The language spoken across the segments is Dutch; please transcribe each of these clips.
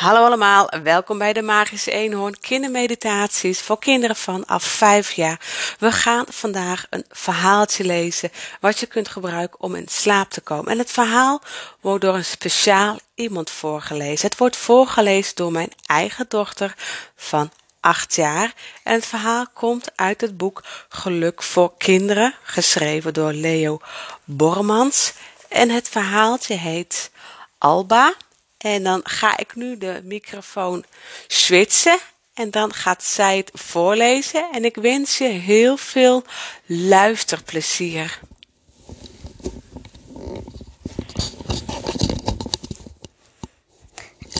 Hallo allemaal, welkom bij de Magische Eenhoorn kindermeditaties voor kinderen vanaf 5 jaar. We gaan vandaag een verhaaltje lezen wat je kunt gebruiken om in slaap te komen. En het verhaal wordt door een speciaal iemand voorgelezen. Het wordt voorgelezen door mijn eigen dochter van 8 jaar. En het verhaal komt uit het boek Geluk voor Kinderen, geschreven door Leo Bormans. En het verhaaltje heet Alba en dan ga ik nu de microfoon switchen en dan gaat zij het voorlezen. En ik wens je heel veel luisterplezier.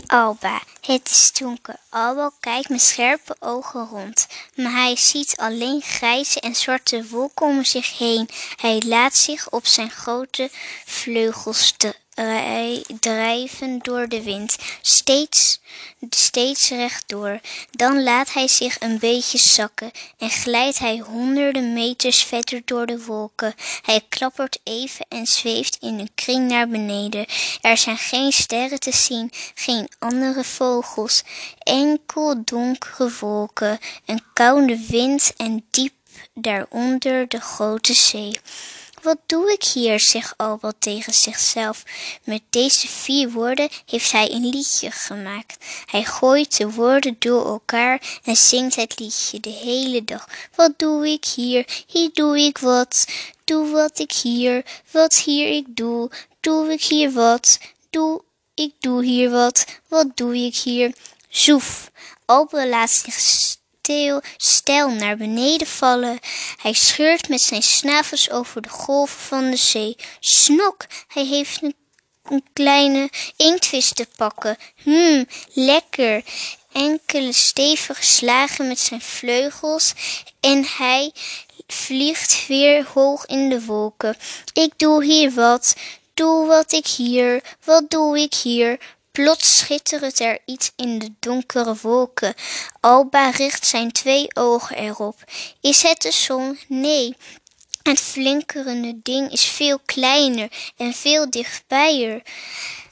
Alba, het is donker. Alba kijkt met scherpe ogen rond, maar hij ziet alleen grijze en zwarte wolken om zich heen. Hij laat zich op zijn grote vleugels drijven door de wind, steeds, steeds rechtdoor. Dan laat hij zich een beetje zakken en glijdt hij honderden meters verder door de wolken. Hij klappert even en zweeft in een kring naar beneden. Er zijn geen sterren te zien, geen andere vogels, enkel donkere wolken, een koude wind en diep daaronder de grote zee. Wat doe ik hier, zegt Albert tegen zichzelf. Met deze vier woorden heeft hij een liedje gemaakt. Hij gooit de woorden door elkaar en zingt het liedje de hele dag. Wat doe ik hier? Hier doe ik wat. Doe wat ik hier, wat hier ik doe. Doe ik hier wat? Doe ik doe hier wat. Wat doe ik hier? Zoef. Albert laat zich stijl naar beneden vallen. Hij scheurt met zijn snavels over de golven van de zee. Snok, hij heeft een, een kleine inktvis te pakken. Hmm, lekker. Enkele stevige slagen met zijn vleugels en hij vliegt weer hoog in de wolken. Ik doe hier wat, doe wat ik hier, wat doe ik hier? Plots schittert er iets in de donkere wolken. Alba richt zijn twee ogen erop. Is het de zon? Nee. Het flinkerende ding is veel kleiner en veel dichtbijer.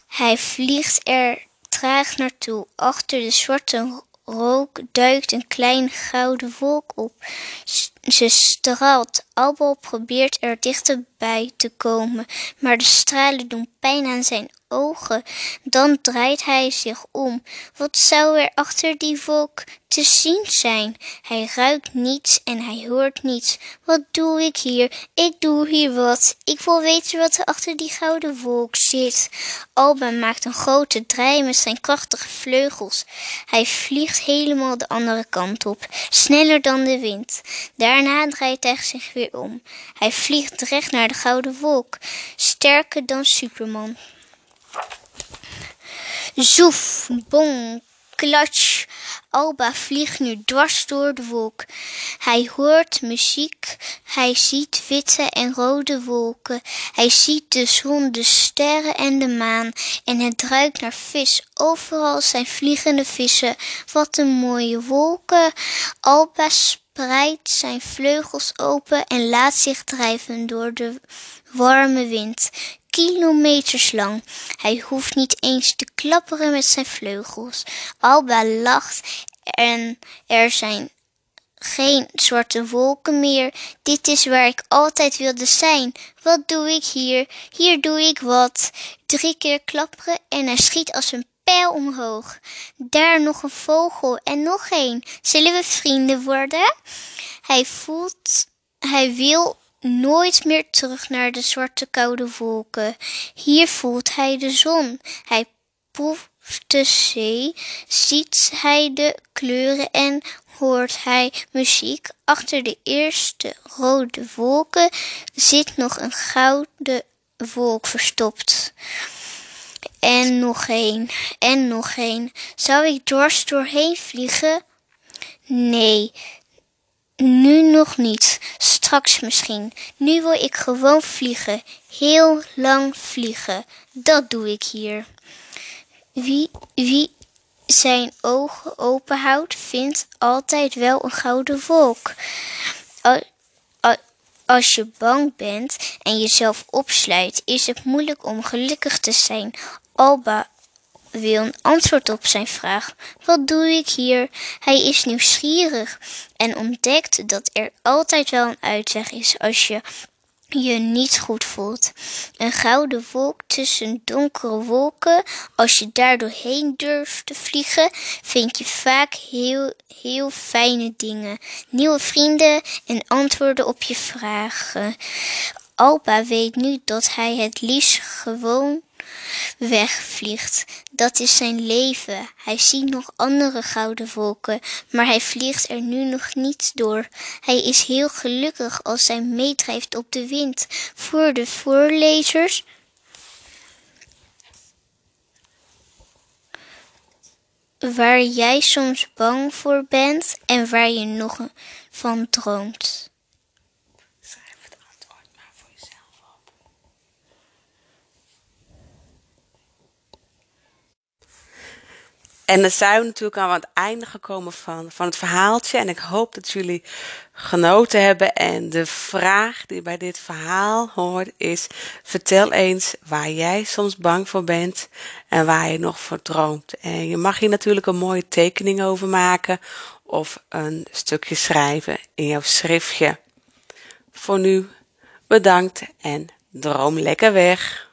Hij vliegt er traag naartoe. Achter de zwarte rook duikt een klein gouden wolk op. Ze straalt. Alba probeert er dichterbij te komen, maar de stralen doen pijn aan zijn ogen. Dan draait hij zich om. Wat zou er achter die wolk te zien zijn? Hij ruikt niets en hij hoort niets. Wat doe ik hier? Ik doe hier wat. Ik wil weten wat er achter die gouden wolk zit. Alba maakt een grote draai met zijn krachtige vleugels. Hij vliegt helemaal de andere kant op, sneller dan de wind. Daarna draait hij zich weer om. Hij vliegt recht naar de gouden wolk, sterker dan Superman. Zoef, bong, klatsch. Alba vliegt nu dwars door de wolk. Hij hoort muziek, hij ziet witte en rode wolken. Hij ziet de zon, de sterren en de maan. En het ruikt naar vis. Overal zijn vliegende vissen. Wat een mooie wolken. Alba spreidt zijn vleugels open en laat zich drijven door de warme wind kilometers lang. Hij hoeft niet eens te klapperen met zijn vleugels. Alba lacht en er zijn geen zwarte wolken meer. Dit is waar ik altijd wilde zijn. Wat doe ik hier? Hier doe ik wat. Drie keer klapperen en hij schiet als een pijl omhoog. Daar nog een vogel en nog een. Zullen we vrienden worden? Hij voelt, hij wil nooit meer terug naar de zwarte koude wolken. Hier voelt hij de zon. Hij proeft de zee, ziet hij de kleuren en hoort hij muziek. Achter de eerste rode wolken zit nog een gouden wolk verstopt. En nog een, en nog een. Zou ik dwars doorheen vliegen? Nee, nu nog niet, straks misschien. Nu wil ik gewoon vliegen, heel lang vliegen. Dat doe ik hier. Wie, wie zijn ogen open houdt, vindt altijd wel een gouden wolk. Als je bang bent en jezelf opsluit, is het moeilijk om gelukkig te zijn. Alba wil een antwoord op zijn vraag. Wat doe ik hier? Hij is nieuwsgierig en ontdekt dat er altijd wel een uitweg is als je je niet goed voelt. Een gouden wolk tussen donkere wolken, als je daar doorheen durft te vliegen, vind je vaak heel, heel fijne dingen. Nieuwe vrienden en antwoorden op je vragen. Alba weet nu dat hij het liefst gewoon wegvliegt. Dat is zijn leven. Hij ziet nog andere gouden wolken, maar hij vliegt er nu nog niet door. Hij is heel gelukkig als hij meedrijft op de wind. Voor de voorlezers. Waar jij soms bang voor bent en waar je nog van droomt. En dan zijn we natuurlijk aan het einde gekomen van, van het verhaaltje. En ik hoop dat jullie genoten hebben. En de vraag die bij dit verhaal hoort is: vertel eens waar jij soms bang voor bent en waar je nog voor droomt. En je mag hier natuurlijk een mooie tekening over maken of een stukje schrijven in jouw schriftje. Voor nu bedankt en droom lekker weg.